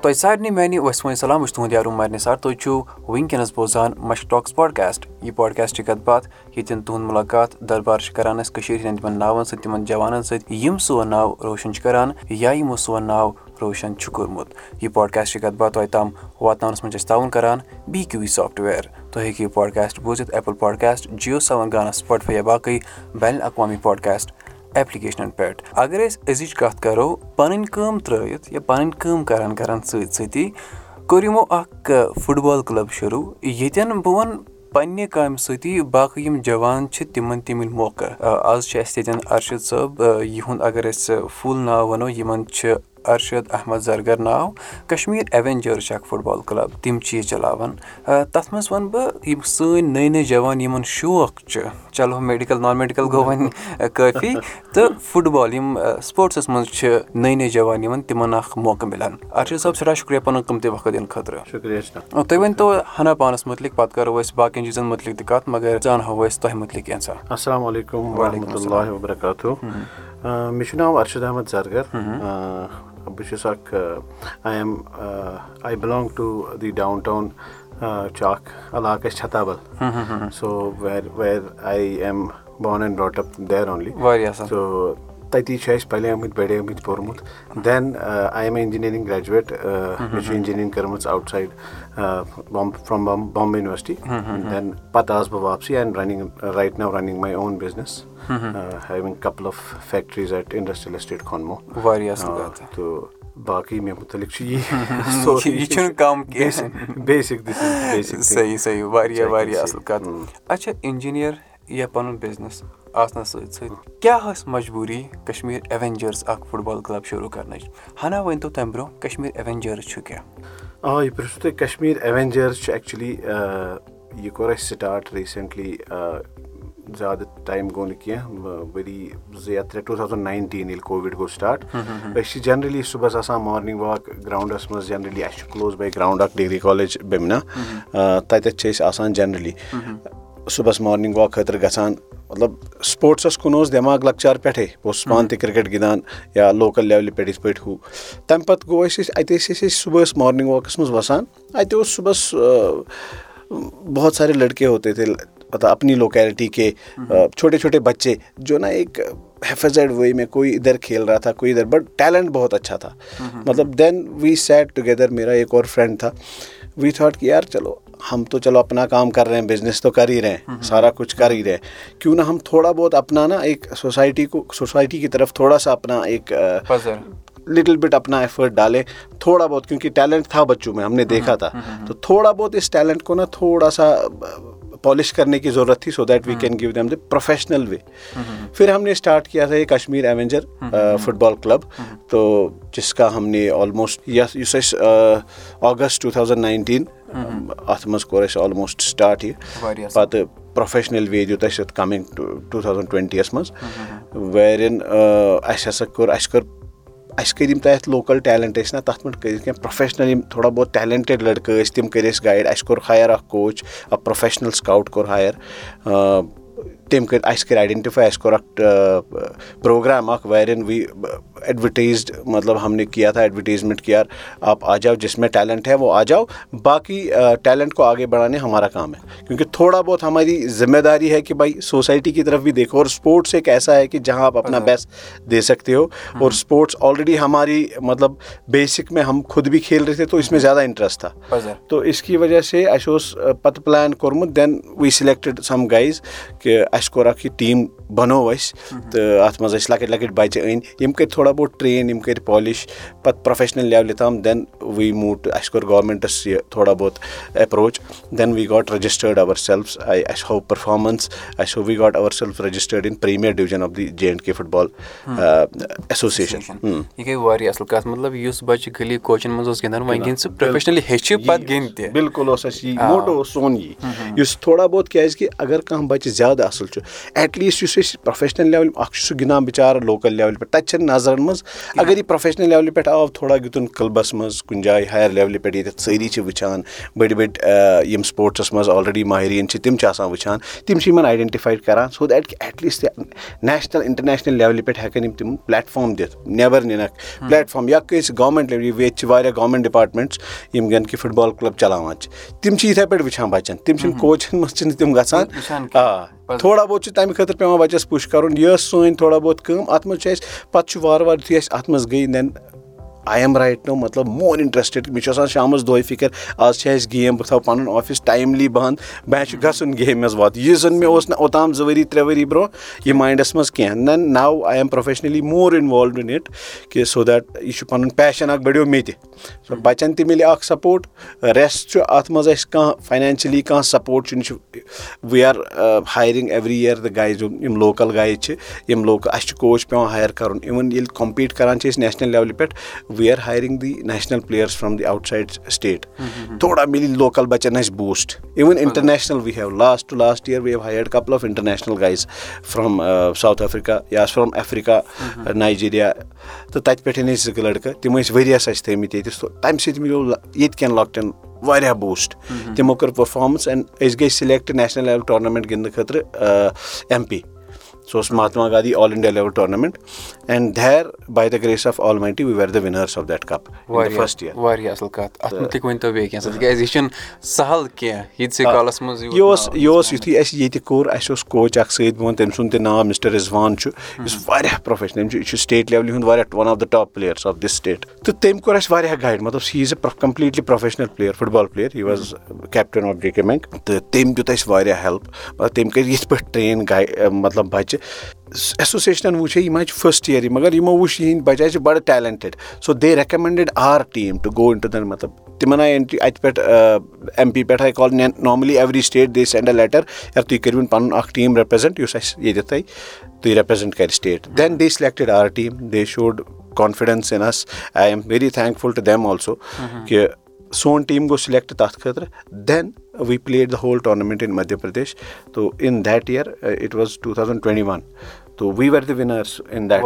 تۄہہِ سارنٕے میانہِ وسمٲے سلام بہٕ چھُس تُہُنٛد یارو مارنہِ سار تُہۍ چھِو وٕنکیٚنَس بوزان مش ٹاکٕس پاڈکاسٹ یہِ پاڈکاسٹ چھِ کَتھ باتھ ییٚتٮ۪ن تُہُنٛد مُلاقات دربار چھِ کَران أسۍ کٔشیٖرِ ہِنٛدٮ۪ن تِمَن ناوَن سۭتۍ تِمَن جوانَن سۭتۍ یِم سون ناو روشَن چھِ کَران یا یِمو سون ناو روشَن چھُ کوٚرمُت یہِ پاڈکاسٹ چھِ کَتھ باتھ تۄہہِ تام واتناونَس منٛز چھِ أسۍ تعاوُن کَران بی کیوٗ وی سافٹوِیَر تُہۍ ہیٚکِو یہِ پاڈکاسٹ بوٗزِتھ ایپٕل پاڈکاسٹ جِیو سیوَن گانا سٕپاٹفاے یا باقٕے بین الاقوامی پاڈکاسٹ ایپلِکیشنَن پؠٹھ اگر أسۍ أزِچ کَتھ کَرو پَنٕنۍ کٲم ترٛٲیِتھ یا پَنٕنۍ کٲم کَران کَران سۭتۍ سۭتی کوٚر یِمو اَکھ فُٹ بال کٕلب شروٗع ییٚتٮ۪ن بہٕ وَنہٕ پنٛنہِ کامہِ سۭتی باقٕے یِم جوان چھِ تِمَن تہِ مِلۍ موقعہٕ۔ آز چھِ اَسہِ ییٚتٮ۪ن اَرشِد صٲب یِہُنٛد اگر أسۍ فُل ناو وَنو یِمَن چھِ اَرشد احمد زرگر ناو کَشمیٖر اٮ۪وٮ۪نجٲرٕس چھِ اَکھ فُٹ بال کٕلب تِم چھِ یہِ چَلاوان تَتھ منٛز وَنہٕ بہٕ یِم سٲنۍ نٔے نٔے جوان یِمَن شوق چھُ چلو میڈِکَل نان میڈِکَل گوٚو وۄنۍ کٲفی تہٕ فُٹ بال یِم سپوٹسَس منٛز چھِ نٔے نٔے جوان یِوان تِمَن اَکھ موقعہٕ مِلان اَرشد صٲب سٮ۪ٹھاہ شُکریہ پَنُن قۭمتی وقت دِنہٕ خٲطرٕ تُہۍ ؤنۍتو ہنا پانَس مُتعلِق پَتہٕ کَرو أسۍ باقٕیَن چیٖزَن مُتعلِق تہِ کَتھ مگر زانہو أسۍ تۄہہِ مُتعلِق کینٛژھا اَسَلامُ علیکُم ورحمتہ اللہ وبرکاتہ مےٚ چھُ ناو اَرشد احمد زرگر بہٕ چھُس اَکھ I am I belong to the downtown چھُ اَکھ علاقہٕ اَسہِ چھتابل so we're we're I am born and brought up there only so تٔتی چھِ اَسہِ پَلیمٕتۍ بَڑیمٕتۍ پوٚرمُت دٮ۪ن I am a engineering graduate مےٚ چھِ اِنجیٖنٔرِنٛگ کٔرمٕژ outside from Bombay university دٮ۪ن پَتہٕ آس بہٕ واپسٕے and running right now running my own business having couple of factories at industrial estate کھۄنمو تہٕ باقٕے مےٚ مُتعلِق چھُ یی صحیح صحیح واریاہ واریاہ اَصٕل کَتھ اچھا اِنجیٖنر یا پَنُن بِزنِس آسنَس سۭتۍ سۭتۍ۔ کیٛاہ ٲس مجبوٗری کَشمیٖر اٮ۪وٮ۪نجٲرٕس اکھ فُٹ بال کٕلب شروٗع کَرنٕچ؟ ہنا ؤنۍ تو تَمہِ برونٛہہ کَشمیٖر اٮ۪وٮ۪نجٲرٕس چھُ کیٛاہ؟ آ یہِ پرٕٛژھوٗ تُہۍ کَشمیٖر اٮ۪وٮ۪نجٲرٕس چھُ ایٚکچُؤلی یہِ کوٚر اَسہِ سِٹاٹ ریٖسنٛٹلی زیادٕ ٹایم گوٚو نہٕ کینٛہہ ؤری زٕ یا ترٛےٚ ٹوٗ تھاوزَنٛڈ ناینٹیٖن ییٚلہِ کووِڈ گوٚو سِٹاٹ أسۍ چھِ جَنرٔلی صُبحس آسان مارنِنٛگ واک گرٛاوُنٛڈَس منٛز جَنرٔلی اَسہِ چھُ کٕلوز باے گرٛاوُنٛڈ اَکھ ڈِگری کالیج بیمنا تَتٮ۪تھ چھِ أسۍ آسان جَنرٔلی صُبحس مارنِنٛگ واک خٲطرٕ گژھان مطلب سپوٹسَس کُن اوس دٮ۪ماغ لۄکچار پٮ۪ٹھَے بہٕ اوسُس پانہٕ تہِ کِرکَٹ گِنٛدان یا لوکَل لیولہِ پٮ۪ٹھ یِتھ پٲٹھۍ ہُہ۔ تَمہِ پَتہٕ گوٚو اَسہِ أسۍ اَتہِ ٲسۍ أسۍ أسۍ صُبحس مارنِنٛگ واکَس منٛز وَسان۔ اَتہِ اوس صُبحس بہت سارے لٔڑکے ہوتے تھے مطلب اپنی لوکیلٹی کے چھوٹے چھوٹے بَچے جو نا ایک حفظڈ وے میں کوئی اِدھر کھیل رہا تھا کوئی اِدھر بٹ ٹیلنٹ بہت اچھا تھا۔ مطلب دین وی سیٹ ٹُگیدر میرا ایک اور فرینڈ تھا۔ وی تھاٹ کہ یار چلو हम तो चलो अपना काम कर रहे हैं बिजनेस तो कर ही रहे हैं सारा कुछ कर ही रहे हैं। क्यों ना हम थोड़ा یِم تہٕ چلو کام کَر بِزنِس تہٕ کَرا کُچھ کَر بہتَر نا سوسایٹی سوسایٹی کیف تھوڑا سا لِٹل بِٹ ایف ڈالے تھوڑا بہت کیوں کہِ ٹیلنٹ تھاو بچو مےٚ دِکھا تھوڑا بہت اس ٹیلنٹ کُن تھوڑا سا پالش کرنہٕ کیٚن ضروٗرت تہِ so that we can give them the official way for it کیاہ کشمیٖر ایوینجر فُٹ بال کلب تہٕ جِس کا آلموسٹ یس یُس اگسٹ ٹو تھاوزنڈ ناینٹیٖن اَتھ منٛز کوٚر اَسہِ آلموسٹ سٹاٹ یہِ. پَتہٕ پروفیشنل وے دیُت اَسہِ یَتھ کَمِنٛگ ٹوٗ تھاوزنٛڈ ٹُوَنٹیَس منٛز. ویرِن اَسہِ ہسا کوٚر اَسہِ کٔر اَسہِ کٔرۍ یِم تَتھ لوکَل ٹیلنٹ ٲسۍ نا تَتھ پٮ۪ٹھ کٔرِتھ کینٛہہ پروفیشنَل یِم تھوڑا بہت ٹیلنٹِڈ لٔڑکہٕ ٲسۍ تِم کٔرۍ اَسہِ گایڈ اَسہِ کوٚر ہایَر اَکھ کوچ اَکھ پروفیشنَل سکاوُٹ کوٚر ہایَر تٔمۍ کٔرۍ اَسہِ کٔرۍ آیڈٮ۪نٹِفاے اَسہِ کوٚر اَکھ پرٛوگرام اَکھ وی ایڈوَٹایزڈ مطلب ہم نے کیا تھا ایڈوَٹیزمٮ۪نٛٹ کہِ یار آپ آ جاؤ جِس میں ٹیلنٹ ہے وہ آ جاؤ باقٕے ٹیلنٹ کو آگے بڑھانے ہمارا کام ہے کیونکہ تھوڑا بہت ہماری ذمہ داری ہے کہ بھائی سوسائٹی کی طرف بھی دیکھو اور اسپورٹس ایک ایسا ہے کہ جہاں آپ اپنا بیسٹ دے سکتے ہو اور اسپورٹس آلریڈی ہماری مطلب بیسک میں ہم خود بھی کھیل رہے تھے تو اس میں زیادہ انٹرسٹ تھا تو اس کی وجہ سے اَسہِ اوس پَتہٕ پٕلین کوٚرمُت دٮ۪ن وی سِلیکٹِڈ سَم گایز کہِ اَسہِ کوٚر اَکھ یہِ ٹیٖم بَنوو اَسہِ تہٕ اَتھ منٛز ٲسۍ لۄکٕٹۍ لۄکٕٹۍ بَچہِ أنۍ یِم کٔرۍ تھوڑا بہت ٹرٛین یِم کٔرۍ پالِش پَتہٕ پرٛوفیشنَل لیولہِ تام دٮ۪ن وی موٗ ٹُہ اَسہِ کوٚر گورمٮ۪نٛٹَس یہِ تھوڑا بہت approach then we got registered our selves I اَسہِ ہوو پٔرفارمَنس اَسہِ ہوو we got our self registered in premier division of the J and K football association یہِ گٔے واریاہ اَصٕل کَتھ مطلب یُس بَچہِ گٔلی کوچَن منٛز اوس گِنٛدان وۄنۍ گِنٛد سُہ پروفیشنٔلی ہیٚچھِ پَتہٕ گِنٛدِ تہِ بِلکُل اوس اَسہِ یی موٹو اوس سون یی یُس تھوڑا بہت کیازِ کہِ اَگر کانٛہہ بَچہِ زیادٕ اَصٕل چھُ۔ ایٹلیٖسٹ یُس أسۍ پروفیشنل لیولہِ اکھ چھُ سُہ گِنٛدان بِچارٕ لوکل لیولہِ پٮ۪ٹھ۔ تَتہِ چھنہٕ نظرن منٛز۔ اگر یہِ پروفیشنل لیولہِ پٮ۪ٹھ آو تھوڑا گِنٛدُن کٕلبس منٛز کُنہِ جایہِ ہایر لیولہِ پٮ۪ٹھ ییٚتٮ۪تھ سٲری چھِ وٕچھان بٔڑۍ بٔڑۍ یِم سپوٹسس منٛز آلریڈی ماہریٖن چھِ تِم چھِ آسان وٕچھان۔ تِم چھِ یِمن آیڈنٹِفاے کران سو دیٹ کہِ ایٹلیٖسٹ نیشنل اِنٹرنیشنل لیولہِ پٮ۪ٹھ ہٮ۪کن یِم تِم پلیٹ فارم دِتھ۔ نٮ۪بر نِنکھ پلیٹ فارم یا کٲنٛسہِ گورمینٹ لیولہِ ییٚتہِ چھِ واریاہ گورمینٹ ڈِپاٹمنٹٕس یِم زَن کہِ فُٹ بال کٕلب چلاوان چھِ۔ تِم چھِ یِتھٕے پٲٹھۍ وٕچھان بَچن۔ تِم چھِنہٕ کوچن منٛز چھِنہٕ تِم گژھان۔ آ تھوڑا بہت چھُ تَمہِ خٲطرٕ پیٚوان بَچس پُش کَرُن یہِ ٲس سٲنۍ تھوڑا بہت کٲم اَتھ منٛز چھُ اَسہِ پَتہٕ چھُ وارٕ وارٕ یِتھُے أسۍ اَتھ منٛز دٮ۪ن آی ایم رایٹ نو مطلب مور اِنٹرسٹِڈ مےٚ چھُ آسان شامَس دۄہے فِکِر آز چھِ اَسہِ گیم بہٕ تھاوٕ پَنُن آفِس ٹایملی بنٛد۔ مےٚ چھُ گژھُن گیمہِ منٛز واتُن۔ یہِ زَن مےٚ اوس نہٕ اوٚتام زٕ ؤری ترٛےٚ ؤری برونٛہہ یہِ ماینڈَس منٛز کینٛہہ۔ Then now I am professionally more involved in it کہِ سو دیٹ یہِ چھُ پَنُن پیشَن اکھ بَڑیو مےٚ تہِ۔ بَچَن تہِ مِلہِ اکھ سپوٹ ریسٹ چھُ اَتھ منٛز اَسہِ کانٛہہ فاینانشٔلی کانٛہہ سپوٹ چھُنہٕ چھُ we are hiring every year the guys یِم لوکَل گایز چھِ۔ یِم لوکَل اَسہِ چھُ کوچ پیٚوان ہایر کَرُن۔ اِوٕن ییٚلہِ کَمپیٖٹ کران چھِ أسۍ نیشنَل لیولہِ پٮ۪ٹھ we are hiring the national players from the outside state تھوڑا مِلہِ لوکَل بَچَن اَسہِ boost even international we have last to last year we have hired couple of international guys from South Africa یا from Africa Nigeria تہٕ تَتہِ پٮ۪ٹھ أنۍ اَسہِ زٕ لٔڑکہٕ تِم ٲسۍ ؤریَس اَسہِ تھٲمٕتۍ ییٚتہِ تَمہِ سۭتۍ مِلیو ییٚتہِ کٮ۪ن لۄکٹٮ۪ن واریاہ بوٗسٹ تِمو کٔر پٔرفارمینٕس اینڈ أسۍ گٔے سِلیکٹ نیشنَل لیول ٹورنامینٹ گِنٛدنہٕ خٲطرٕ ایم پی سُہ اوس Mahatma Gandhi All India level tournament and there by the grace of almighty we were the winners of that cup first year واریاہ اَصٕل کَتھ اَتھ مُتعلِق ؤنۍ تو بیٚیہِ کینٛہہ تِکیازِ یہِ چھُنہٕ سَہل کینٛہہ ییٖتسٕے کالَس منٛز یہِ اوس یہِ اوس یِتھُے اَسہِ ییٚتہِ کوٚر اَسہِ اوس کوچ اکھ سۭتۍ بہٕ وَنہٕ تٔمۍ سُنٛد تہِ ناو مِسٹر رِضوان چھُ یُس واریاہ پروفیشنل یہِ چھُ سِٹیٹ لیولہِ ہُنٛد واریاہ one of the top players of this state تہٕ تٔمۍ کوٚر اَسہِ واریاہ گایڈ مطلب he is a completely professional player football player he was captain of D K bank تہٕ تٔمۍ دیُت اَسہِ واریاہ ہیٚلٕپ تٔمۍ کٔرۍ یِتھ پٲٹھۍ ٹرٛین گاے مطلب بَچہِ ایسوسیشنَن وٕچھ ہے یِم حظ چھِ فٔسٹ یِیَر مگر یِمو وٕچھ یِہِنٛدۍ بَچہِ حظ چھِ بَڑٕ talented so they recommended our team to go in to then مطلب تِمن آیہِ اٮ۪نٹری اَتہِ پٮ۪ٹھ ایم پی پٮ۪ٹھ آیہِ call normally every state they send a letter یا تُہۍ کٔرِو پَنُن اکھ ٹیٖم رِپریزنٹ یُس اَسہِ ییٚتہِ تۄہہِ تُہۍ رِپریزنٹ کَرِ state then they selected our team they showed confidence in us I am very thankful to them also کہِ سون ٹیٖم گوٚو سِلیکٹ تَتھ خٲطرٕ. Then we played the whole tournament in Madhya Pradesh To in that year it was two thousand twenty one To we were the وِنٲرٕس in that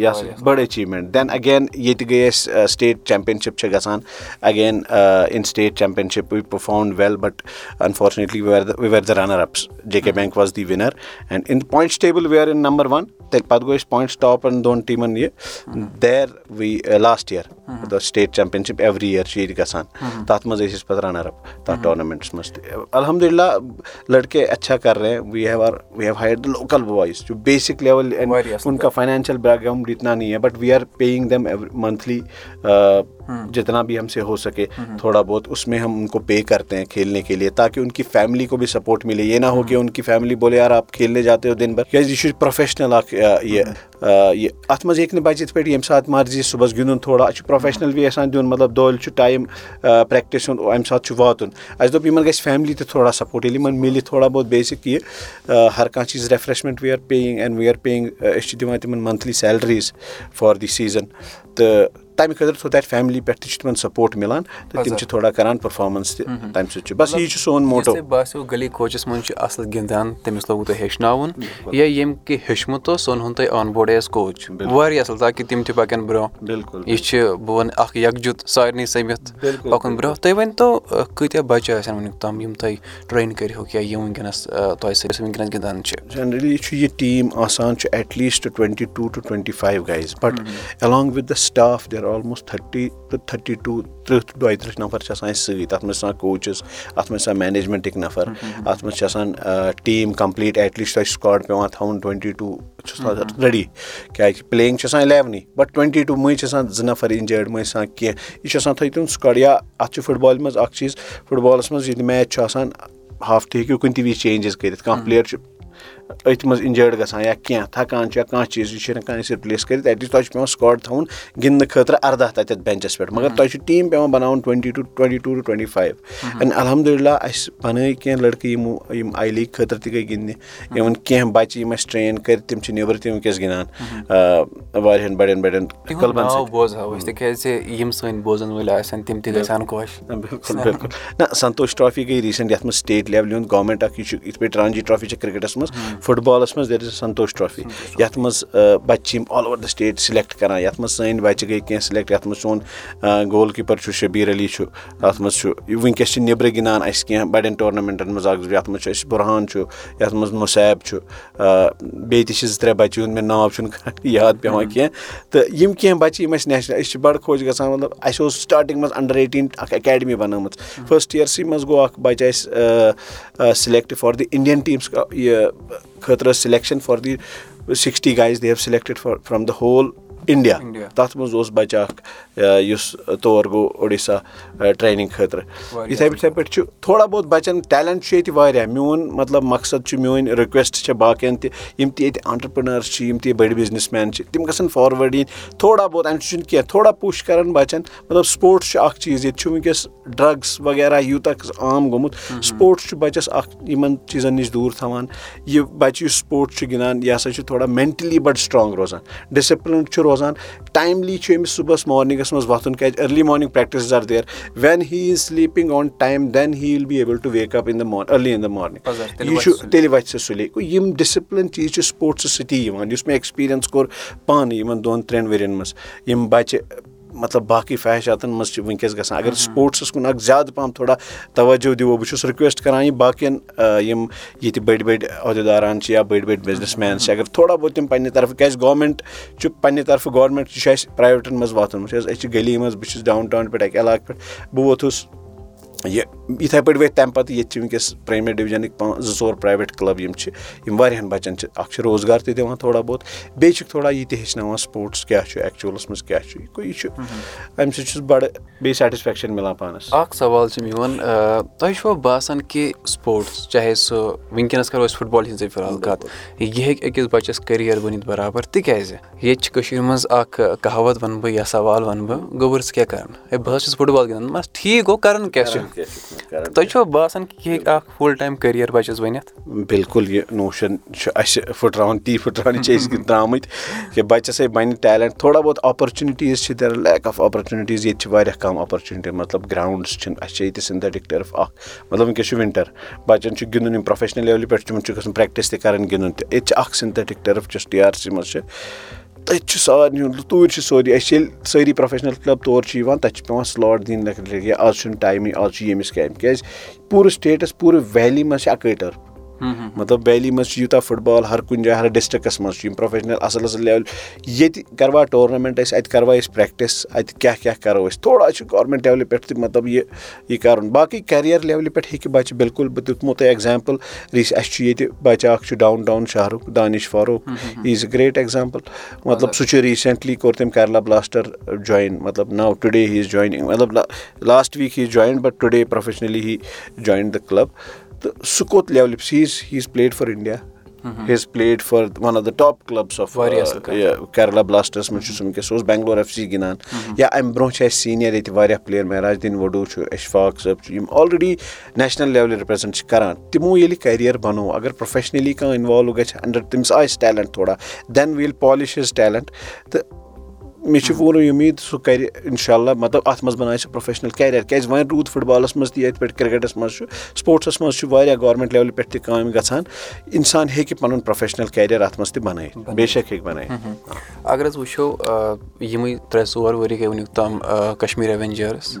یس بٔڑ achievement then again ییٚتہِ گٔے أسۍ سٹیٹ چیمپینشِپ چھِ گژھان again in state championship we perform well but unfortunately we we were the runner ups J K bank was the winner and in points table we are in number one تیٚلہِ پَتہٕ گوٚو اَسہِ points ٹاپَن دۄن ٹیٖمَن یہِ there we last year the state championship every year چھِ ییٚتہِ گژھان تَتھ منٛز ٲسۍ أسۍ پَتہٕ رَنر اَپ تَتھ ٹورنامینٹَس منٛز تہِ الحمدُاللہ لٔڑکے اچھا کر رہے we have are we have hired the local boys جو بیسِک لیول ان کا فاینانشَل بیک گراؤنڈ اتنا نہیں ہے but we are paying them monthly جتنا بھی ہم سے ہو سکے تھوڑا بہت اس میں ہم ان کو پے کھیلنے کے لیے تاکہ ان کی فیملی کو بھی سپوٹ ملے یہ نہ ہو کہ ان کی فیملی بولے یار آپ کھیلنے جاتے ہو دِن بھر کیازِ یہِ چھُ پروفیشنل اکھ یہِ یہِ اَتھ منٛز ہیٚکہِ نہٕ بَچہِ یِتھ پٲٹھۍ ییٚمہِ ساتہٕ مرضی صُبحس گِنٛدُن تھوڑا اَسہِ چھُ پروفیشنل وے یَژھان دیُن مطلب دۄہلہِ چھُ ٹایم پریکٹِس ہُنٛد اَمہِ ساتہٕ چھُ واتُن اَسہِ دوٚپ یِمن گژھِ فیملی تہِ تھوڑا سپوٹ ییٚلہِ یِمن مِلہِ تھوڑا بہت بیسِک یہِ ہر کانٛہہ چیٖز refreshment we are paying and we are paying أسۍ چھِ دِوان تِمن monthly salaries for the season تہٕ تَمہِ خٲطرٕ سو دیٹ فیملی پٮ۪ٹھ تہِ چھُ تِمن سپوٹ مِلان تہٕ تِم چھِ تھوڑا کران پٔرفارمینس تہِ تَمہِ سۭتۍ چھُ۔ بس یی چھُ سون موٹو۔ باسیٚو گلی کوچَس منٛز چھُ اَصٕل گِنٛدان تٔمِس لوگوُ تۄہہِ ہیٚچھناوُن یا ییٚمۍ کہِ ہیوٚچھمُت اوس سُہ اوٚنہُن تۄہہِ آن بوڈ ایز کوچ واریاہ اَصٕل تاکہِ تِم تہِ پَکن برونٛہہ۔ بِلکُل یہِ چھِ بہٕ وَنہٕ اکھ یکجُت سارنٕے سٔمِتھ پَکُن برونٛہہ۔ تُہۍ ؤنۍ تو کۭتیاہ بَچہٕ آسن وٕنیُک تام یِم تۄہہِ ٹرٛین کٔرہوکھ یا یِم وٕنکیٚنَس تۄہہِ سۭتۍ وٕنکیٚنَس گِنٛدان چھِ؟ جنرٔلی چھُ یہِ ٹیٖم آسان چھُ eight least twenty two to twenty five guys Bhat ایلانگ with the staff there almost تھٔٹی ٹُو تھٔٹی ٹوٗ تٕرٛہ دۄیہِ تٕرٛہ نفر چھِ آسان اَسہِ سۭتۍ اَتھ منٛز چھِ آسان کوچِز اَتھ منٛز چھِ آسان مینیجمینٹٕکۍ نفر اَتھ منٛز چھِ آسان ٹیٖم کَمپٕلیٖٹ ایٹ لیٖسٹ تۄہہِ سُکاڈ پیٚوان تھاوُن ٹُوینٹی ٹوٗ چھُس ریڈی کیازِ پٕلینٛگ چھِ آسان اِلیونٕے بَٹ ٹُوینٹی ٹوٗ مٔنٛزۍ چھِ آسان زٕ نفر اِنجٲڈ مٔنٛزۍ چھِ آسان کینٛہہ یہِ چھُ آسان تھٲیِو تِم سُکاڈ یا اَتھ چھُ فُٹ بالہِ منٛز اکھ چیٖز فُٹ بالَس منٛز ییٚلہِ میچ چھُ آسان ہاف تہِ ہیٚکِو کُنہِ تہِ وِزِ چینجِز کٔرِتھ کانٛہہ پٕلیر چھُ أتھۍ منٛز اِنجٲرڈ گژھان یا کینٛہہ تھکان چھُ یا کانٛہہ چیٖز یہِ چھُنہٕ ہٮ۪کان أسۍ رِپلیس کٔرِتھ ایٹ لیٖسٹ تۄہہِ چھُ پیٚوان سکاڈ تھاوُن گِنٛدنہٕ خٲطرٕ اَرداہ تَتٮ۪تھ بٮ۪نچَس پٮ۪ٹھ مگر تۄہہِ چھُ ٹیٖم پیٚوان بَناوُن twenty two twenty two to twenty five and الحمدُاللہ اَسہِ بَنٲے کینٛہہ لٔڑکہٕ یِمو یِم آی لیٖگ خٲطرٕ تہِ گٔے گِنٛدنہِ اِوٕن کینٛہہ بَچہِ یِم اَسہِ ٹرٛین کٔرۍ تِم چھِ نیٚبرٕ تہِ وٕنکیٚس گِنٛدان واریاہَن بَڑٮ۪ن بَڑٮ۪ن بوزہاو أسۍ تِکیازِ یِم سٲنۍ بوزَن وٲلۍ آسن تِم تہِ گژھِ ہن خۄش۔ بِلکُل بِلکُل نہ سنتوش ٹرافی گٔے ریٖسنٛٹ یَتھ منٛز سٹیٹ لیولہِ ہُنٛد گورمینٹ اکھ یہِ چھُ یِتھ پٲٹھۍ رانجی ٹرافی چھِ کِرکٹس منٛز فُٹ بالَس منٛز there is a Santosh trophy یَتھ منٛز بَچہِ چھِ یِم all over the state select کران یَتھ منٛز سٲنۍ بَچہِ گٔے کیٚنٛہہ سِلیکٹ یَتھ منٛز سون گول کیٖپر چھُ شبیٖر علی چھُ تَتھ منٛز چھُ وٕنکیٚس چھِ نیبرٕ گِنٛدان اَسہِ کیٚنٛہہ بَڑٮ۪ن ٹورنامینٹن منٛز اکھ زٕ یَتھ منٛز چھُ اَسہِ بُرہان چھُ یَتھ منٛز مُسیب چھُ بیٚیہِ تہِ چھِ زٕ ترٛےٚ بَچہِ ہُنٛد مےٚ ناو چھُنہٕ یاد پیٚوان کیٚنٛہہ تہٕ یِم کیٚنٛہہ بَچہِ یِم اَسہِ نیشنل أسۍ چھِ بَڑٕ خۄش گژھان مطلب اَسہِ اوس سٹاٹِنٛگ منٛز اَنڈر ایٹیٖن اکھ اکیڈمی بَنٲومٕژ فٔسٹ یِیَرسٕے منٛز گوٚو اکھ بَچہِ اَسہِ select for the Indian teams یہِ خٲطرٕ ٲس for the sixty guys they have selected for from the whole India تَتھ منٛز اوس بَچہِ اکھ یُس تور گوٚو اُڈیسا ٹرینِنٛگ خٲطرٕ یِتھٕے یِتھٕے پٲٹھۍ چھُ تھوڑا بہت بَچن ٹیلنٹ چھُ ییٚتہِ واریاہ میون مطلب مقصد چھُ میٲنۍ رِکویسٹ چھِ باقین تہِ یِم تہِ ییٚتہِ آنٹرپرنٲرٕس چھِ یِم تہِ بٔڑۍ بِزنس مین چھِ تِم گژھن فاروٲڈ یِنۍ تھوڑا بہت اَمہِ سۭتۍ چھُنہٕ کیٚنٛہہ تھوڑا پُش کران بَچن مطلب سپوٹٕس چھُ اکھ چیٖز ییٚتہِ چھُ وٕنکیٚس ڈرگٕس وغیرہ یوٗتاہ عام گوٚمُت سپوٹٕس چھُ بَچس اکھ یِمن چیٖزن نِش دوٗر تھاوان یہِ بَچہِ یُس سپوٹٕس چھُ گِنٛدان یہِ ہسا چھُ تھوڑا مینٹلی بَڑٕ سٹرانٛگ روزان ڈِسپلن چھُ روزان ٹایملی چھُ أمِس صبُحس مارنِنٛگس منٛز وۄتھُن کیازِ early morning practice are there. When he is sleeping on time then he will be able to wake up in the early in the morning یہِ چھُ تیٚلہِ وَتھِ سُہ سُلے گوٚو یِم ڈِسپلِن چیٖز چھِ سپوٹسہٕ سۭتی یِوان یُس مےٚ ایٚکٕسپیٖرینٕس کوٚر پانہٕ یِمن دۄن ترٛٮ۪ن ؤرین منٛز۔ یِم بَچہِ مطلب باقٕے فیشاتن منٛز چھِ وٕنکیٚس گژھان۔ اَگر سپوٹسس کُن اکھ زیادٕ پَہم تھوڑا توجہ دِمو بہٕ چھُس رِکویسٹ کران یہِ باقین یِم ییٚتہِ بٔڑۍ بٔڑۍ عہدیداران چھِ یا بٔڑۍ بٔڑۍ بِزنس مین چھِ اگر تھوڑا بہت تِم پَنٕنہِ طرفہٕ کیازِ گورمینٹ چھُ پَنٕنہِ طرفہٕ گورمینٹ چھُ اَسہِ پریویٹن منٛز واتُن وٕچھ حظ أسۍ چھِ گلی منٛز بہٕ چھُس ڈاوُن ٹاوُن پٮ۪ٹھ اَکہِ علاقہٕ پٮ۪ٹھ بہٕ ووتھُس یہِ یِتھٕے پٲٹھۍ ؤتھۍ تَمہِ پَتہٕ ییٚتہِ چھِ وٕنکیٚس پرٛایمری ڈِوجنٕکۍ پانٛژھ زٕ ژور پرٛایویٹ کٕلب یِم چھِ یِم واریاہَن بَچَن چھِ اَکھ چھِ روزگار تہِ دِوان تھوڑا بہت بیٚیہِ چھِکھ تھوڑا یہِ تہِ ہیٚچھناوان سپوٹٕس کیاہ چھُ ایٚکچُوَلَس منٛز کیاہ چھُ گوٚو یہِ چھُ اَمہِ سۭتۍ چھُس بَڑٕ بیٚیہِ سیٹِسفیکشَن مِلان پانَس۔ اَکھ سوال چھُ میون تۄہہِ چھُوا باسان کہِ سپوٹٕس چاہے سُہ وٕنکیٚنَس کَرو أسۍ فُٹ بالہِ ہِنٛزٕے فِلحال کَتھ یہِ ہیٚکہِ أکِس بَچَس کٔریر بٔنِتھ بَرابَر تِکیازِ ییٚتہِ چھِ کٔشیٖرِ منٛز اَکھ کَہاوت وَنہٕ بہٕ یا سوال وَنہٕ بہٕ گوٚبُر ژٕ کیاہ کَران ہے بہٕ حظ چھُس فُٹ بال گِنٛدان بَس ٹھیٖک گوٚو کَران کیاہ چھُ تۄہہِ چھُوا باسان کہِ یہِ ہیٚکہِ اکھ فُل ٹایم کٔریر بَچَس بٔنِتھ؟ بِلکُل یہِ نوشَن چھُ اَسہِ پھٕٹراوان تی پھٕٹراونہِ چھِ أسۍ درٛامٕتۍ کہِ بَچَس ہے بَنہِ ٹیلنٹ تھوڑا بہت اَپرچُنِٹیٖز چھِ دیر لیک آف اَپرچُنِٹیٖز ییٚتہِ چھِ واریاہ کَم اَپرچُنِٹی مطلب گراوُنٛڈٕس چھِنہٕ اَسہِ چھِ ییٚتہِ سِنتھیٹِک ٹٔرٕف اکھ مطلب وٕنکیٚس چھُ وِنٹر بَچن چھُ گِنٛدُن یِم پروفیشنَل لیولہِ پٮ۪ٹھ تِمن چھُ گژھُن پریکٹِس تہِ کَرٕنۍ گِنٛدُن تہِ. ییٚتہِ چھِ اکھ سِنتھیٹِک ٹٔرٕف یۄس ٹی آر سی منٛز چھِ تٔتھۍ چھُ سارنٕے توٗرۍ چھُ سورُے أسۍ ییٚلہِ سٲری پروفیشنَل کٕلب تور چھِ یِوان تَتہِ چھِ پیٚوان سٕلاٹ دِنۍ آز چھُنہٕ ٹایمٕے آز چھُ ییٚمِس کامہِ کیازِ پوٗرٕ سِٹیٹَس پوٗرٕ ویلی منٛز چھِ اَکٕے ٹٔرٕف مطلب ویلی منٛز چھُ یوٗتاہ فُٹ بال ہر کُنہِ جایہِ ہر ڈِسٹرکَس منٛز چھُ یِم پروفیشنَل اَصٕل اَصٕل لیوَل۔ ییٚتہِ کَروا ٹورنامینٹ أسۍ اَتہِ کَروا أسۍ پریکٹِس اَتہِ کیاہ کیاہ کَرو أسۍ؟ تھوڑا چھُ گورمینٹ لیولہِ پٮ۪ٹھ تہِ مطلب یہِ یہِ کَرُن۔ باقٕے کیریر لیولہِ پٮ۪ٹھ ہیٚکہِ بَچہِ بِلکُل بہٕ دِمو تۄہہِ ایٚگزامپٕل ریٖس اَسہِ چھُ ییٚتہِ بَچہِ اکھ چھُ downtown شہرُک Danish Farooq. He is a great example مطلب سُہ چھُ ریٖسنٹلی کوٚر تٔمۍ کیرلا بلاسٹر جویِن مطلب ناو ٹُڈے ہی اِز جوینِنٛگ مطلب last week he is join but today professionally he join the club تہٕ سُہ کوٚت لیولہِ he is he is played for India he is played for one of the top clubs of Kerala Blasters منٛز چھُ سُہ وٕنکیٚس سُہ اوس بینٛگلور ایف سی گِنٛدان یا اَمہِ برونٛہہ چھِ اَسہِ سیٖنیر ییٚتہِ واریاہ پٕلیر مہراج دیٖن وڈوٗ چھُ اِشفاق صٲب چھُ یِم آلریڈی نیشنَل لیولہِ رِپریزنٹ چھِ کران تِمو ییٚلہِ کیریر بَنوو اَگر پروفیشنٔلی کانٛہہ اِنوالو گژھِ اَنڈر تٔمِس آسہِ ٹیلنٹ تھوڑا دین ویٖل پالِش ہِز ٹیلنٹ تہٕ مےٚ چھِ پوٗرٕ اُمید سُہ کَرِ اِنشاء اللہ مطلب اَتھ منٛز بَنایہِ سُہ پروفیشنَل کیریر کیازِ وۄنۍ روٗد فُٹ بالَس منٛز تہِ ییٚتہِ پٮ۪ٹھ کِرکَٹَس منٛز چھُ سپوٹسَس منٛز چھُ واریاہ گورمینٹ لیولہِ پٮ۪ٹھ تہِ کامہِ گژھان اِنسان ہیٚکہِ پَنُن پروفیشنَل کیریر اَتھ منٛز تہِ بَنٲیِتھ بے شک ہیٚکہِ بَنٲیِتھ۔ اَگر حظ وٕچھو یِمٕے ترٛےٚ ژور ؤری گٔے وٕنیُک تام کَشمیٖر ایٚوینجٲرٕس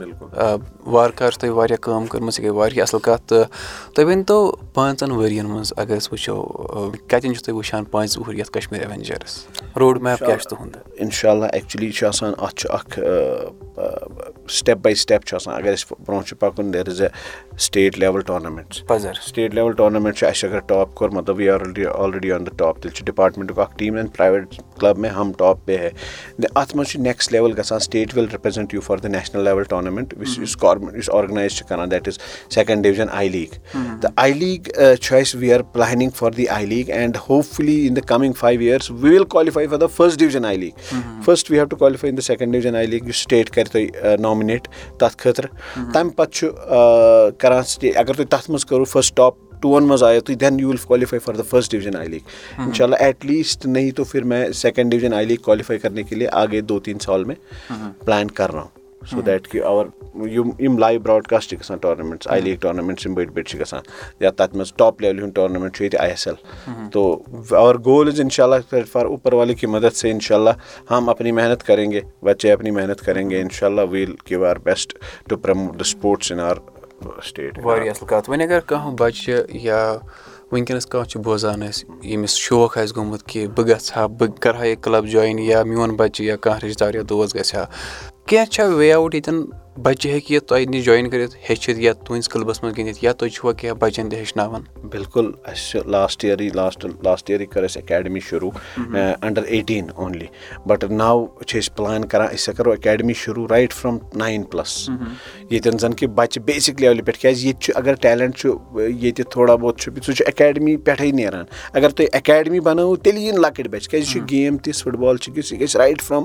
وارٕ کارٕ چھِ تۄہہِ واریاہ کٲم کٔرمٕژ یہِ گٔے واریاہ اَصٕل کَتھ تہٕ تُہۍ ؤنۍتو پانٛژَن ؤرۍ یَن منٛز اَگر أسۍ وٕچھو کَتٮ۪ن چھِو تُہۍ وٕچھان پانٛژِ وُہُر یَتھ کَشمیٖر ایٚوینجٲرٕس؟ روڈ میپ کیاہ چھُ تُہُنٛد؟ اِنشاء اللہ ایٚکچُؤلی چھُ آسان اَتھ چھُ اکھ سٹیپ باے سٹیپ چھُ آسان۔ اگر أسۍ برونٛہہ چھُ پَکُن there is a state level tournaments پَزر state level tournament چھُ اَسہِ اگر ٹاپ کوٚر مطلب we are already on the top تیٚلہِ چھُ ڈِپاٹمنٹُک اکھ ٹیٖم اینڈ پرٛایویٹ کٕلب میں ہم ٹاپ پے ہے۔ اَتھ منٛز چھُ نیکٕسٹ لیول گژھان state will represent you for the national level tournament یُس یُس گورمینٹ یُس آرگنایز چھِ کران that is second division I league تہٕ آی لیٖگ چھُ اَسہِ we are planning for the I league and hopefully in the coming five years we will qualify for the first division I league first we have to qualify in the second division I league یُس state کرِ تۄہہِ nominate تَتھ خٲطرٕ تَمہِ پَتہٕ چھُ کران سٹے اگر تُہۍ تَتھ منٛز کٔرِو فٔسٹ ٹاپ ٹوٗوَن منٛز آیو تُہۍ دٮ۪ن you will qualify for the first division I league اِنشاء اللہ ایٹ لیٖسٹ نہیں تو پھر میں second division I league qualify کرنے کے لیے آگے دو تیٖن سال میں پٕلین کر رہا ہوں سو دیٹ کہِ اَور یِم یِم لایِو براڈکاسٹ چھِ گژھان ٹورنامینٹٕس آی لیٖگ ٹورنامینٹٕس یِم بٔڑۍ بٔڑۍ چھِ گژھان یا تَتھ منٛز ٹاپ لیولہِ ہُنٛد ٹورنامینٹ چھُ ییٚتہِ آی ایس ایل تو اَور گول اِز اِنشاء اللہ فار اوپر والے کی مدد سے اِنشاء اللہ ہم اپنی محنت کریں گے بچے اپنی محنت کریں گے اِنشاء اللہ we'll give our best to promote the sports in our state واریاہ اَصٕل کَتھ وۄنۍ اگر کانٛہہ بَچہِ یا وٕنکیٚنَس کانٛہہ چھُ بوزان اَسہِ ییٚمِس شوق آسہِ گوٚمُت کہِ بہٕ گژھٕ ہا بہٕ کَرٕ ہا یہِ کٕلب جویِن یا میون بَچہِ یا کانٛہہ رِشتہٕ دار یا دوس گژھِ ہا کینٛہہ چھا وے آوُٹ ییٚتٮ۪ن بَچہِ ہیٚکہِ یہِ تۄہہِ نِش جویِن کٔرِتھ ہیٚچھِتھ یا تُہٕنٛدِس کٕلبَس منٛز گِنٛدِتھ یا تُہۍ چھُوا کینٛہہ بَچَن تہِ ہیٚچھناوان؟ بِلکُل اَسہِ چھِ لاسٹ یِیَرٕے لاسٹ لاسٹ یِیَرٕے کٔر اَسہِ اکیڈمی شروٗع اَنڈَر ایٹیٖن اونلی بَٹ نَو چھِ أسۍ پٕلان کَران أسۍ کَرو اکیڈمی شروٗع رایٹ فرٛام ناین پٕلَس ییٚتٮ۪ن زَن کہِ بَچہِ بیسِک لیولہِ پٮ۪ٹھ کیٛازِ ییٚتہِ چھُ اگر ٹیلنٛٹ چھُ ییٚتہِ تھوڑا بہت چھُ سُہ چھُ اکیڈمی پٮ۪ٹھَے نیران. اگر تُہۍ اکیڈمی بَنٲوِو تیٚلہِ یِن لۄکٕٹۍ بَچہِ. کیٛازِ یہِ چھُ گیم تِژھ فُٹ بال چھِ کہِ سُہ گژھِ رایٹ فرٛام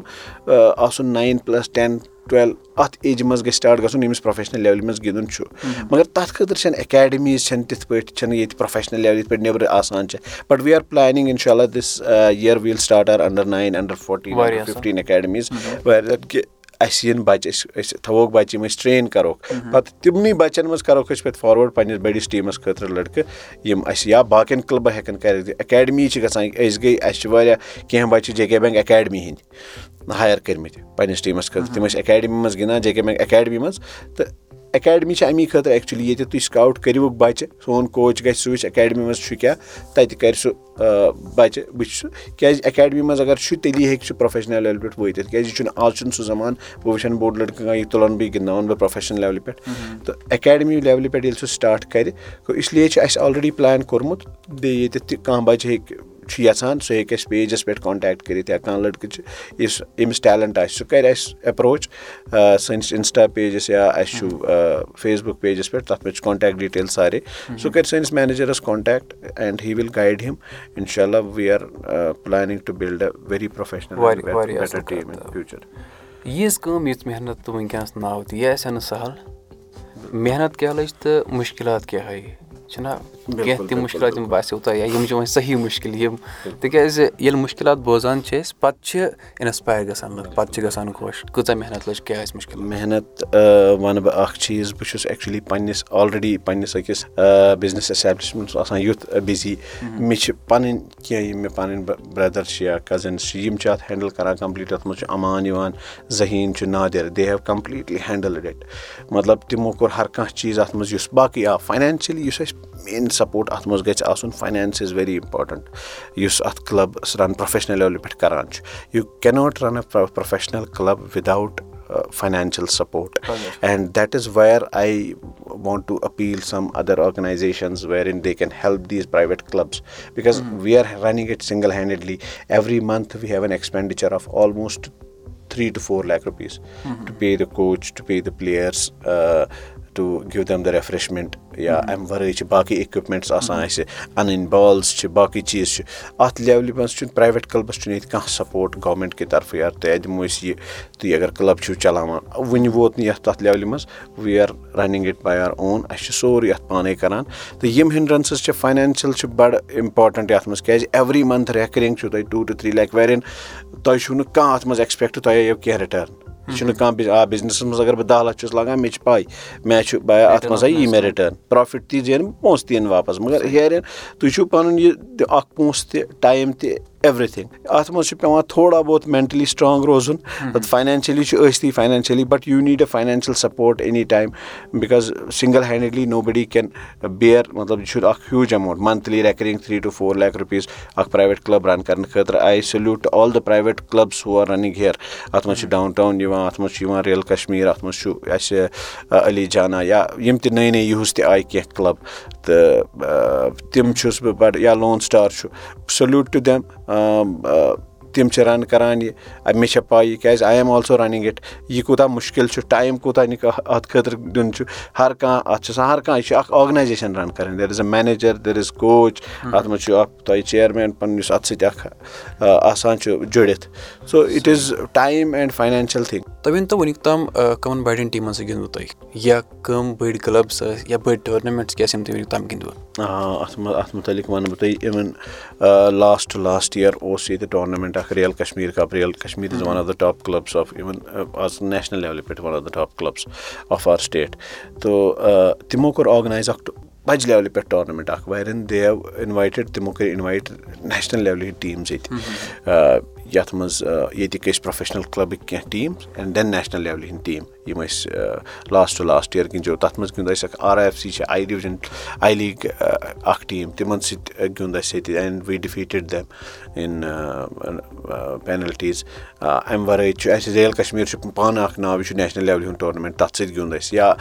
آسُن ناین پٕلَس ٹٮ۪ن ٹُوٮ۪ل اَتھ ایجہِ منٛز گژھِ سٹاٹ گژھُن ییٚمِس پرٛوفیشنَل لیولہِ منٛز گِنٛدُن چھُ۔ مگر تَتھ خٲطرٕ چھَنہٕ اکیڈمیٖز چھَنہٕ تِتھ پٲٹھۍ چھَنہٕ ییٚتہِ پرٛوفیشنَل لیولہِ یِتھ پٲٹھۍ نیٚبرٕ آسان چھِ۔ بَٹ وی آر پٕلینِنٛگ اِنشاء اللہ this year we'll start are under nine under fourteen fifteen واریاہ کہِ اَسہِ یِن بَچہِ أسۍ أسۍ تھاووکھ بَچہِ یِم أسۍ ٹرٛین کَروکھ۔ پَتہٕ تِمنٕے بَچَن منٛز کَروکھ أسۍ پَتہٕ فاروٲڈ پنٛنِس بٔڑِس ٹیٖمَس خٲطرٕ لٔڑکہٕ یِم اَسہِ یا باقٕیَن کٕلبَن ہٮ۪کَن کٔرِتھ اکیڈمی چھِ گژھان أسۍ گٔے اَسہِ چھِ واریاہ کینٛہہ بَچہِ جے کے بٮ۪نٛک اکیڈمی ہِنٛدۍ ہایَر کٔرمٕتۍ پنٛنِس ٹیٖمَس خٲطرٕ۔ تِم ٲسۍ اکیڈمی منٛز گِنٛدان جے کے بٮ۪نٛک اکیڈمی منٛز تہٕ اکیڈمی چھِ اَمی خٲطرٕ ایٚکچُؤلی ییٚتہِ تُہۍ سکاوُٹ کٔرِوُکھ بَچہِ سون کوچ گژھِ سُہ وٕچھِ اکیڈمی منٛز چھُ کیٛاہ تَتہِ کَرِ سُہ بَچہِ بہٕ چھُس کیٛازِ اکیڈمی منٛز اگر چھُ تیٚلی ہیٚکہِ سُہ پرٛوفیشنَل لیولہِ پٮ۪ٹھ وٲتِتھ کیٛازِ یہِ چھُنہٕ آز چھُنہٕ سُہ زَمانہٕ بہٕ وٕچھَن بوٚڑ لٔڑکہٕ کانٛہہ یہِ تُلَن بہٕ یہِ گِنٛدناوَن بہٕ پرٛوفیشنَل لیولہِ پٮ۪ٹھ۔ تہٕ اکیڈمی لیولہِ پٮ۪ٹھ ییٚلہِ سُہ سٹاٹ کَرِ اِسلیے چھِ اَسہِ آلریڈی پٕلین کوٚرمُت بیٚیہِ ییٚتٮ۪تھ تہِ کانٛہہ بَچہِ ہیٚکہِ چھُ یَژھان سُہ ہیٚکہِ اَسہِ پیجَس پٮ۪ٹھ کانٹیکٹ کٔرِتھ یا کانٛہہ لٔڑکہٕ چھِ یُس أمِس ٹیلَنٹ آسہِ سُہ کَرِ اَسہِ ایپروچ سٲنِس اِنسٹا پیجَس یا اَسہِ چھُ فیس بُک پیجَس پٮ۪ٹھ تَتھ پٮ۪ٹھ چھُ کانٹیکٹ ڈِٹیل سارے۔ سُہ کَرِ سٲنِس مینیجَرَس contact and he will guide him اِنشاء اللہ we are planning to build a very professional future ییٖژ کٲم یِژھ محنت تہٕ وٕنکیٚنَس ناو تہِ یہِ آسہِ ہا نہٕ سَہل۔ محنت کیٛاہ لٔج تہٕ مُشکِلات کیٛاہ آیہِ؟ چھِنہ کینٛہہ تِم مُشکِلات یِم باسیٚو تۄہہِ یا یِم چھِ وۄنۍ صحیح مُشکِل یِم تِکیٛازِ ییٚلہِ مُشکِلات بوزان چھِ أسۍ پَتہٕ چھِ اِنَسپایر گژھان لُکھ پَتہٕ چھِ گژھان خۄش۔ کۭژاہ محنت لٔج کیٛاہ آسہِ مُشکِل محنت وَنہٕ بہٕ اَکھ چیٖز بہٕ چھُس ایٚکچُؤلی پنٛنِس آلریڈی پنٛنِس أکِس بِزنِس ایٚسٹیبلِشمٮ۪نٛٹَس آسان یُتھ بِزی مےٚ چھِ پَنٕنۍ کینٛہہ یِم مےٚ پَنٕنۍ برٛدَر چھِ یا کَزٕنٕز چھِ یِم چھِ اَتھ ہینٛڈٕل کَران کَمپٕلیٖٹ اَتھ منٛز چھُ اَمان یِوان زٔہیٖن چھُ Nadir they have completely ہینٛڈٕلڈ it مطلب تِمو کوٚر ہر کانٛہہ چیٖز اَتھ منٛز یُس باقٕے آو فاینانشٔلی یُس اَسہِ مین سَپوٹ اَتھ منٛز گژھِ آسُن فاینانٕس اِز ویری اِمپاٹَنٛٹ یُس اَتھ کٕلَب رَن پرٛوفیشنَل لیولہِ پٮ۪ٹھ کَران چھُ. You cannot run a professional club without financial support and that is where I want to appeal some other organisations where in they can help these private clubs because we are running it single handedly every month we have an expenditure of almost three to four lakh rupees to pay the coach to pay the players to give them the refreshment یا اَمہِ وَرٲے چھِ باقٕے اِکوِپمینٹٕس آسان اَسہِ اَنٕنۍ balls چھِ باقٕے چیٖز چھِ اَتھ لیولہِ منٛز چھُنہٕ پرٛایویٹ کٕلبَس چھُنہٕ ییٚتہِ کانٛہہ سَپوٹ گورمینٹ کہِ طرفہٕ یا تۄہہِ دِمو أسۍ یہِ تُہۍ اگر کٕلب چھِو چلاوان وٕنہِ ووت نہٕ یَتھ تَتھ لیولہِ منٛز we are running it by our own اَسہِ چھُ سورُے اَتھ پانے کَران تہٕ یِم ہِنٛڈرَنسٕز چھِ فاینانشَل چھِ بَڑٕ اِمپاٹَنٛٹ یَتھ منٛز کیٛازِ ایوری مَنتھ ریکرِنٛگ چھُو تۄہہِ ٹوٗ ٹُو تھرٛی لیک ویرِن تۄہہِ چھُو نہٕ کانٛہہ اَتھ منٛز ایٚکٕسپیکٹ تۄہہِ آیو کینٛہہ رِٹٲرٕن یہِ چھُنہٕ کانٛہہ آ بِزنِسَس منٛز اگر بہٕ دَہ لَچھ چھُس لگان مےٚ چھِ پاے مےٚ چھُ اَتھ منٛز آیہِ یی مےٚ رِٹٲرٕن پرٛافِٹ تہِ زینہٕ بہٕ پونٛسہٕ تہِ یِن واپَس مگر ہیرِ تُہۍ چھُو پَنُن یہِ اَکھ پونٛسہٕ تہِ ٹایم تہِ ایٚوری تھِنٛگ اَتھ منٛز چھُ پیٚوان تھوڑا بہت مینٹلی سٹرانٛگ روزُن فاینانشلی چھُ ٲستی financially but you need a financial support any time because single handedly nobody can bear مطلب یہِ چھُ اکھ huge amount monthly recurring three to four lakh rupees اکھ پرایویٹ کٕلب رَن کرنہٕ خٲطرٕ I salute to all the private clubs who are running here اَتھ منٛز چھُ ڈاوُن ٹاوُن یِوان اَتھ منٛز چھُ یِوان ریل کشمیٖر اَتھ منٛز چھُ اَسہِ علی جانا یا یِم تہِ نٔے نٔے یِہُس تہِ آیہِ کینٛہہ کٕلب تہٕ تِم چھُس بہٕ بَڑٕ یا لون سٹار چھُ سلیوٗٹ ٹُو دیم تِم چھِ رَن کران یہِ مےٚ چھےٚ پاے کیازِ I am also running it یہِ کوٗتاہ مُشکِل چھُ ٹایم کوٗتاہ اَتھ خٲطرٕ دیُن چھُ ہر کانٛہہ اَتھ چھُ آسان ہر کانٛہہ یہِ چھُ اکھ آرگنایزیشن رَن کَرٕنۍ there is a manager there is coach اَتھ منٛز چھُ اکھ تۄہہِ چِیرمین پَنُن یُس اَتھ سۭتۍ اکھ آسان چھُ جُڑِتھ. So it is time and financial thing تُہۍ ؤنۍ تو وٕنیُک تام کٕمن بَڑٮ۪ن ٹیٖمَن سۭتۍ گِنٛدوٕ تۄہہِ یا کٕم بٔڑۍ کٕلبٕس ٲسۍ یا بٔڑۍ ٹورنامینٹٕس کیٛاہ ٲسۍ یِم تُہۍ وٕنیُک تام گِنٛدوٕ اَتھ منٛز اَتھ مُتعلِق وَنہٕ بہٕ تۄہہِ اِوٕن لاسٹ لاسٹ یِیر اوس ییٚتہِ ٹورنامینٹ اکھ real Kashmir cup real Kashmir is one of the top clubs of even as national لیولہِ پٮ۪ٹھ one of the top clubs of our state تو تِمو کوٚر آرگنایز اکھ بَجہِ لیولہِ پٮ۪ٹھ ٹورنامینٹ اکھ واریاہن دے ہیو اِنوایٹِڈ تِمو کٔرۍ اِنوایٹ نیشنَل لیولہِ ہِنٛدۍ ٹیٖمٕز ییٚتہِ یَتھ منٛز ییٚتِکۍ ٲسۍ پروفیشنَل کٕلبٕکۍ کینٛہہ ٹیٖم اینڈ دٮ۪ن نیشنَل لیولہِ ہِنٛدۍ ٹیٖم یِم ٲسۍ لاسٹ ٹُو لاسٹ یِیر گِنٛدیو. تَتھ منٛز گِیُنٛد اَسہِ اکھ آر آی ایف سی چھِ آی ڈِوجن آی لیٖگ اکھ ٹیٖم تِمن سۭتۍ گیُنٛد اَسہِ ییٚتہِ and we defeated them in penalties اَمہِ وَرٲے چھُ اَسہِ ریل کَشمیٖر چھُ پانہٕ اکھ ناو یہِ چھُ نیشنَل لیولہِ ہُنٛد ٹورنامینٹ تَتھ سۭتۍ گیُنٛد اَسہِ یا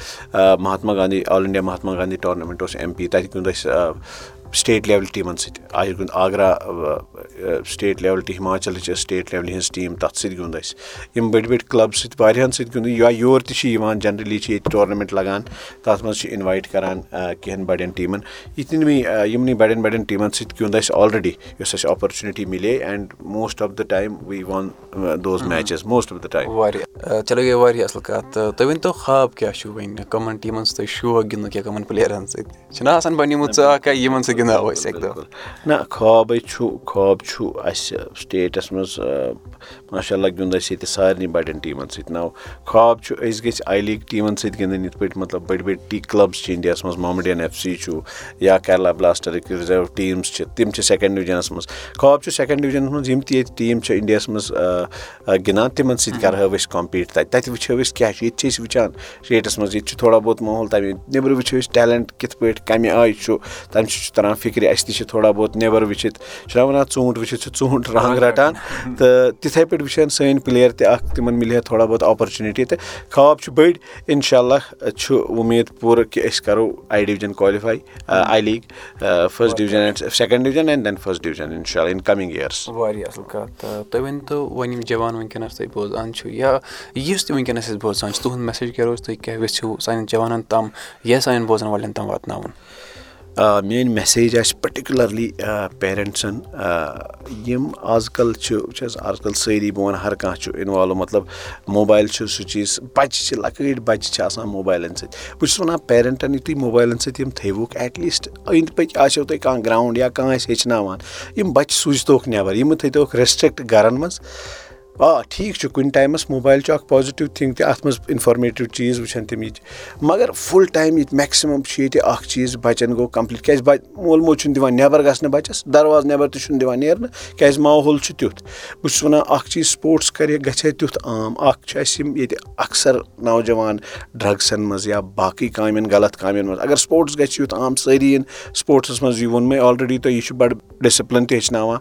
Mahatma Gandhi all India Mahatma Gandhi tournament اوس ایم پی تَتہِ گیُنٛد اَسہِ سٹیٹ لیولہِ ٹیٖمَن سۭتۍ اَسہِ گیُنٛد آگرا سٹیٹ لیولہِ ٹی ہِماچلٕچ سٹیٹ لیولہِ ہِنٛز ٹیٖم تَتھ سۭتۍ گیُنٛد اَسہِ یِم بٔڑۍ بٔڑۍ کٕلب سۭتۍ واریاہَن سۭتۍ گیُنٛد یا یور تہِ چھِ یِوان جنرٔلی چھِ ییٚتہِ ٹورنامینٹ لگان تَتھ منٛز چھِ اِنوایٹ کران کینٛہَن بَڑٮ۪ن ٹیٖمَن یِتنٕے یِمنٕے بَڑٮ۪ن بَڑٮ۪ن ٹیٖمَن سۭتۍ گیُنٛد اَسہِ آلریڈی یۄس اَسہِ اَپرچُنِٹی مِلے and most of the time we won those matches most of the time واریاہ چلو گٔے واریاہ اَصٕل کَتھ تہٕ تُہۍ ؤنۍ تو خاب کیاہ چھُو وۄنۍ کٕمن ٹیٖمَن سۭتۍ تۄہہِ شوق گِنٛدنُک یا کٕمن پٕلیرَن سۭتۍ چھُنہ آسان بَنیومُت ژٕ اکھ یِمن سۭتۍ گِنٛدہاو أسۍ اَکہِ دۄہ نہ خوابٕے چھُ خواب چھُ اَسہِ سٹیٹَس منٛز ماشاء اللہ گیُنٛد اَسہِ ییٚتہِ سارنٕے بَڑٮ۪ن ٹیٖمَن سۭتۍ نو خواب چھُ أسۍ گٔژھۍ آی لیٖگ ٹیٖمَن سۭتۍ گِنٛدٕنۍ یِتھ پٲٹھۍ مطلب بٔڑۍ بٔڑۍ ٹی کٕلبٕس چھِ اِنڈیاہَس منٛز محمڈِین ایف سی چھُ یا کیرلا بٕلاسٹَرٕکۍ رِزٲرٕو ٹیٖمٕز چھِ تِم چھِ سیٚکَنٛڈ ڈِوجَنَس منٛز خواب چھُ سیٚکَنٛڈ ڈِوجَنَس منٛز یِم تہِ ییٚتہِ ٹیٖم چھِ اِنڈیاہَس منٛز گِنٛدان تِمَن سۭتۍ کَرٕہاو أسۍ کَمپیٖٹ تَتہِ تَتہِ وٕچھو أسۍ کیاہ چھُ ییٚتہِ چھِ أسۍ وٕچھان سٹیٹَس منٛز ییٚتہِ چھُ تھوڑا بہت ماحول تَمہِ نیٚبرٕ وٕچھو أسۍ ٹیلَنٹ کِتھ پٲٹھۍ کَمہِ آیہِ چھُ تَمہِ سۭتۍ چھُ تَران فِکرِ اَسہِ تہِ چھِ تھوڑا بہت نیٚبَر وٕچھِتھ چھِنہ وَنان ژوٗنٛٹھ وٕچھِتھ چھُ ژوٗنٛٹھ رانٛگ رَٹان تہٕ تِتھَے پٲٹھۍ وٕچھان سٲنۍ پٕلیر تہِ اَکھ تِمَن مِلہِ ہا تھوڑا بہت آپَرچُنِٹی تہٕ خواب چھُ بٔڑۍ اِنشاء اللہ چھُ اُمید پوٗرٕ کہِ أسۍ کَرو I division qualify I league first division and second division and then first division اِنشاء اللہ اِن کَمِنٛگ یِیٲرٕس واریاہ اَصٕل کَتھ تُہۍ ؤنۍ تو وۄنۍ یِم جوان وٕنکیٚنَس بوزان چھُو یا یُس تہِ وٕنکیٚنَس أسۍ بوزان چھِ تُہُنٛد میسیج کیٛاہ روزِ تُہۍ کیٛاہ یژھِو سانٮ۪ن جوانَن تام یا سانٮ۪ن بوزَن والٮ۪ن تام واتناوُن میٲنۍ میسیج آسہِ پٔٹِکیوٗلَرلی پیرَنٹسَن یِم آز کَل چھِ وٕچھ حظ آز کَل سٲری بہٕ وَنہٕ ہر کانٛہہ چھُ اِنوالو مطلب موبایل چھُ سُہ چیٖز بَچہِ چھِ لۄکٕٹۍ بَچہِ چھِ آسان موبایلَن سۭتۍ۔ بہٕ چھُس وَنان پیرَنٹَن یُتھُے موبایلَن سۭتۍ یِم تھٲیوُکھ ایٹلیٖسٹ أنٛدۍ پٔکۍ آسیو تۄہہِ کانٛہہ گرٛاوُنٛڈ یا کانٛہہ آسہِ ہیٚچھناوان یِم بَچہِ سوٗزتوکھ نٮ۪بَر یِم تھٲیتوکھ ریٚسٹرٛکٹ گَرَن منٛز آ ٹھیٖک چھُ کُنہِ ٹایمَس موبایل چھُ اکھ پازِٹِو تھِنٛگ تہِ اَتھ منٛز اِنفارمیٹِو چیٖز وٕچھان تِم یِتہِ مگر فُل ٹایم ییٚتہِ میکسِمَم چھُ ییٚتہِ اکھ چیٖز بَچَن گوٚو کَمپٕلیٖٹ کیازِ مول موج چھُنہٕ دِوان نٮ۪بَر گژھنہٕ بَچَس دَروازٕ نٮ۪بَر تہِ چھُنہٕ دِوان نیرنہٕ کیازِ ماحول چھُ تیُتھ۔ بہٕ چھُس وَنان اکھ چیٖز سپوٹٕس کَرِ گژھِ ہے تیُتھ عام اکھ چھُ اَسہِ یِم ییٚتہِ اَکثر نوجوان ڈرٛگسَن منٛز یا باقٕے کامٮ۪ن غلط کامٮ۪ن منٛز۔ اگر سپوٹٕس گژھِ یُتھ عام سٲری یِن سپوٹسَس منٛز یہِ ووٚن مےٚ آلریڈی تۄہہِ یہِ چھُ بَڑٕ ڈِسپٕلِن تہِ ہیٚچھناوان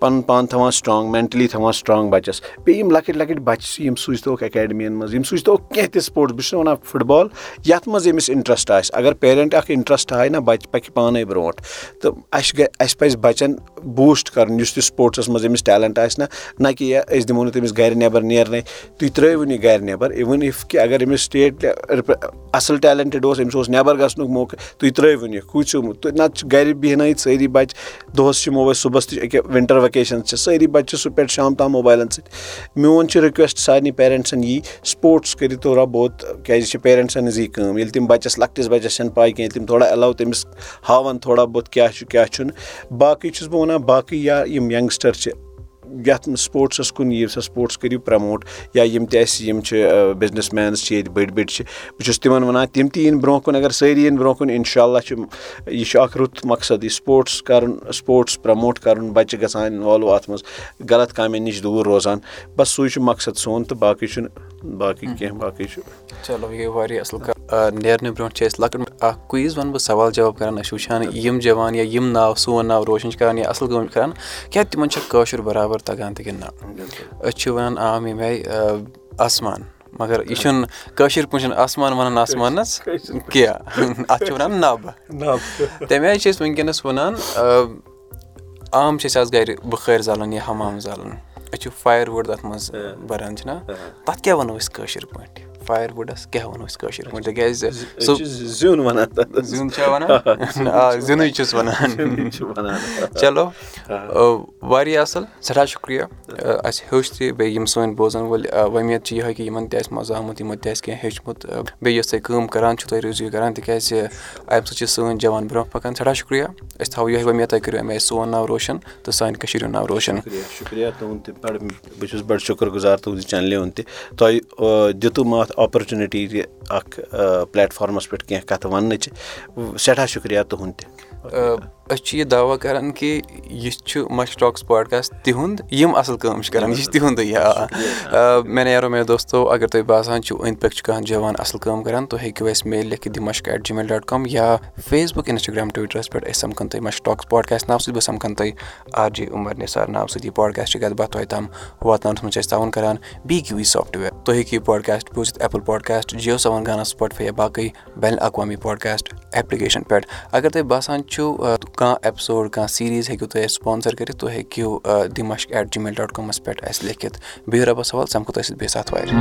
پَنُن پان تھاوان سٹرانٛگ مینٹلی تھاوان سٹرانٛگ بَچَس۔ بیٚیہِ یِم لۄکٕٹۍ لۄکٕٹۍ بَچہِ چھِ یِم سوٗزتوکھ اکیڈمِیَن منٛز یِم سوٗزتوکھ کینٛہہ تہِ سپوٹٕس بہٕ چھُس وَنان فُٹ بال یَتھ منٛز أمِس اِنٹرٛسٹ آسہِ۔ اگر پیرَنٛٹ اَکھ اِنٹرٛسٹ ہاے نہ بَچہِ پَکہِ پانَے برونٛٹھ۔ تہٕ اَسہِ اَسہِ پَزِ بَچَن بوٗسٹ کَرُن یُس تہِ سپوٹسَس منٛز أمِس ٹیلَنٹ آسہِ نہ نہ کہِ أسۍ دِمو نہٕ تٔمِس گرِ نٮ۪بر نیرنَے تُہۍ ترٛٲوِو یہِ گرِ نٮ۪بر اِوٕن اِف کہِ اگر أمِس سٹیٹ اَصٕل ٹیلَنٹِڈ اوس أمِس اوس نٮ۪بر گژھنُک موقعہٕ تُہۍ ترٛٲوِن یہِ تہٕ نَتہٕ چھِ گرِ بیٚہنٲیِتھ سٲری بَچہِ دۄہَس چھِ یِمو أسۍ صُبحس تہِ أکیاہ وِنٹر وَکیشَن چھِ سٲری بَچہِ چھِ صُبح پٮ۪ٹھ شام تام موبایلَن سۭتۍ میون چھُ رِکویسٹ سارنٕے پیرَنٹسَن یی سپوٹٕس کٔرِو تھوڑا بہت کیازِ یہِ چھِ پیرَنٹسَن ہٕنٛزٕے کٲم ییٚلہِ تِم بَچَس لۄکٹِس بَچَس چھَنہٕ پاے کینٛہہ ییٚلہِ تِم تھوڑا ایلاو تٔمِس ہاوَن تھوڑا بہت کیاہ چھُ کیاہ چھُنہٕ باقٕے چھُس بہٕ وَنان باقٕے یا یِم یَنٛگسٹر چھِ یَتھ سپوٹسَس کُن یِیو سا سپوٹٕس کٔرِو پرٛموٹ یا یِم تہِ اَسہِ یِم چھِ بِزنِس مینٕز چھِ ییٚتہِ بٔڑۍ بٔڑۍ چھِ بہٕ چھُس تِمَن وَنان تِم تہِ یِن برونٛہہ کُن اگر سٲری یِن برونٛہہ کُن اِنشاء اللہ چھُ یہِ چھُ اَکھ رُت مقصد یہِ سپوٹٕس کَرُن سپوٹٕس پرٛموٹ کَرُن بَچہِ گژھان اِنوالو اَتھ منٛز غلط کامٮ۪ن نِش دوٗر روزان بَس سُے چھُ مقصد سون تہٕ باقٕے چھُنہٕ باقٕے کینٛہہ باقٕے چھُ۔ چلو یہِ گٔے واریاہ اَصٕل کَتھ نیرنہٕ برونٛٹھ چھِ أسۍ لۄکٕٹ اَکھ کُیِز وَنہٕ بہٕ سوال جواب کَران أسۍ وٕچھان یِم جوان یا یِم ناو سون ناو روشَن چھِ کَران یا اَصٕل کٲم چھِ کَران کیٛاہ تِمَن چھےٚ کٲشُر بَرابَر تَگان تہِ کِنہٕ نہ؟ أسۍ چھِ وَنان عام ییٚمہِ آیہِ آسمان مگر یہِ چھُنہٕ کٲشِر پٲٹھۍ چھِنہٕ آسمان وَنان آسمانَس کینٛہہ۔ اَتھ چھِ وَنان نَب۔ تَمہِ آیہِ چھِ أسۍ وٕنکیٚنَس وَنان عام چھِ أسۍ آز گَرِ بُخٲرۍ زالان یا حمام زالان۔ أسۍ چھِ فایر وُڈ تَتھ منٛز بَران چھِنہ تَتھ کیٛاہ وَنو أسۍ کٲشِر پٲٹھۍ فایر وُڈَس کیٛاہ وَنو أسۍ کٲشِر پٲٹھۍ تِکیٛازِ زیُن وَنان زیُن چھا وَنان آ زِنُے چھُس وَنان چلو واریاہ اَصٕل سٮ۪ٹھاہ شُکریہ اَسہِ ہیوٚچھ تہِ بیٚیہِ یِم سٲنۍ بوزَن وٲلۍ وۄمید چھِ یِہوٚے کہِ یِمَن تہِ آسہِ مَزٕ آمُت یِمَن تہِ آسہِ کینٛہہ ہیوٚچھمُت بیٚیہِ یۄس تۄہہِ کٲم کَران چھُو تُہۍ روٗزِو یہِ کَران تِکیٛازِ اَمہِ سۭتۍ چھِ سٲنۍ جوان برونٛہہ پَکان سٮ۪ٹھاہ شُکریہ أسۍ تھاوو یِہوٚے وۄمید تۄہہِ کٔرِو اَمہِ آیہِ سون ناو روشَن تہٕ سانہِ کٔشیٖرِ ہُنٛد ناو روشَن شُکریہ تُہُنٛد تہِ بَڑٕ بہٕ چھُس بَڑٕ شُکُر گُزار تُہٕنٛزِ چَنلہِ ہُنٛد تہِ تۄہہِ مےٚ اَتھ آپَرچُنِٹی تہِ اَکھ پٕلیٹفارمَس پٮ۪ٹھ کینٛہہ کَتھٕ وَننٕچ. سٮ۪ٹھاہ شُکریہ تُہُند تہِ أسۍ چھِ یہِ دعوا کَران کہِ یہِ چھُ مَش ٹاکٕس پاڈکاسٹ تِہُنٛد یِم اَصٕل کٲم چھِ کَران یہِ چھِ تِہُنٛدُے آ مےٚ نیرو مےٚ دوستو اگر تۄہہِ باسان چھُو أنٛدۍ پٔکۍ چھُ کانٛہہ جوان اَصٕل کٲم کَران تُہۍ ہیٚکِو اَسہِ میل لیکھِتھ دِ Mushk at Gmail dot com یا فیس بُک اِنَسٹاگرٛام ٹُوِٹرَس پٮ۪ٹھ أسۍ سَمکھان تۄہہِ مَش ٹاکٕس پاڈکاسٹ ناوٕ سۭتۍ بہٕ سَمکھان تۄہہِ آر جے عُمر نِثار ناوٕ سۭتۍ یہِ پاڈکاسٹ کَتھ باتھ تۄہہِ تام واتناونَس منٛز چھِ أسۍ تاوُن کَران۔ بی کیوٗ وی سافٹوِیَر تُہۍ ہیٚکِو یہِ پاڈکاسٹ بوٗزِتھ ایپٕل پاڈکاسٹ جِیو سیوَن گانا سٕپاٹفاے یا باقٕے بین الاقوامی پاڈکاسٹ ایپلِکیشَن پٮ۪ٹھ۔ اگر تۄہہِ باسان چھُو کانٛہہ ایپِسوڈ کانٛہہ سیٖریٖز ہیٚکِو تُہۍ اَسہِ سپانسَر کٔرِتھ تُہۍ ہیٚکِو دِ Mushk at Gmail dot کامَس پٮ۪ٹھ اَسہِ لیکھِتھ۔ بیٚیہِ رۄبَس سوال سَمکھو تۄہہِ سۭتۍ بیٚیہِ ساتھ واریاہ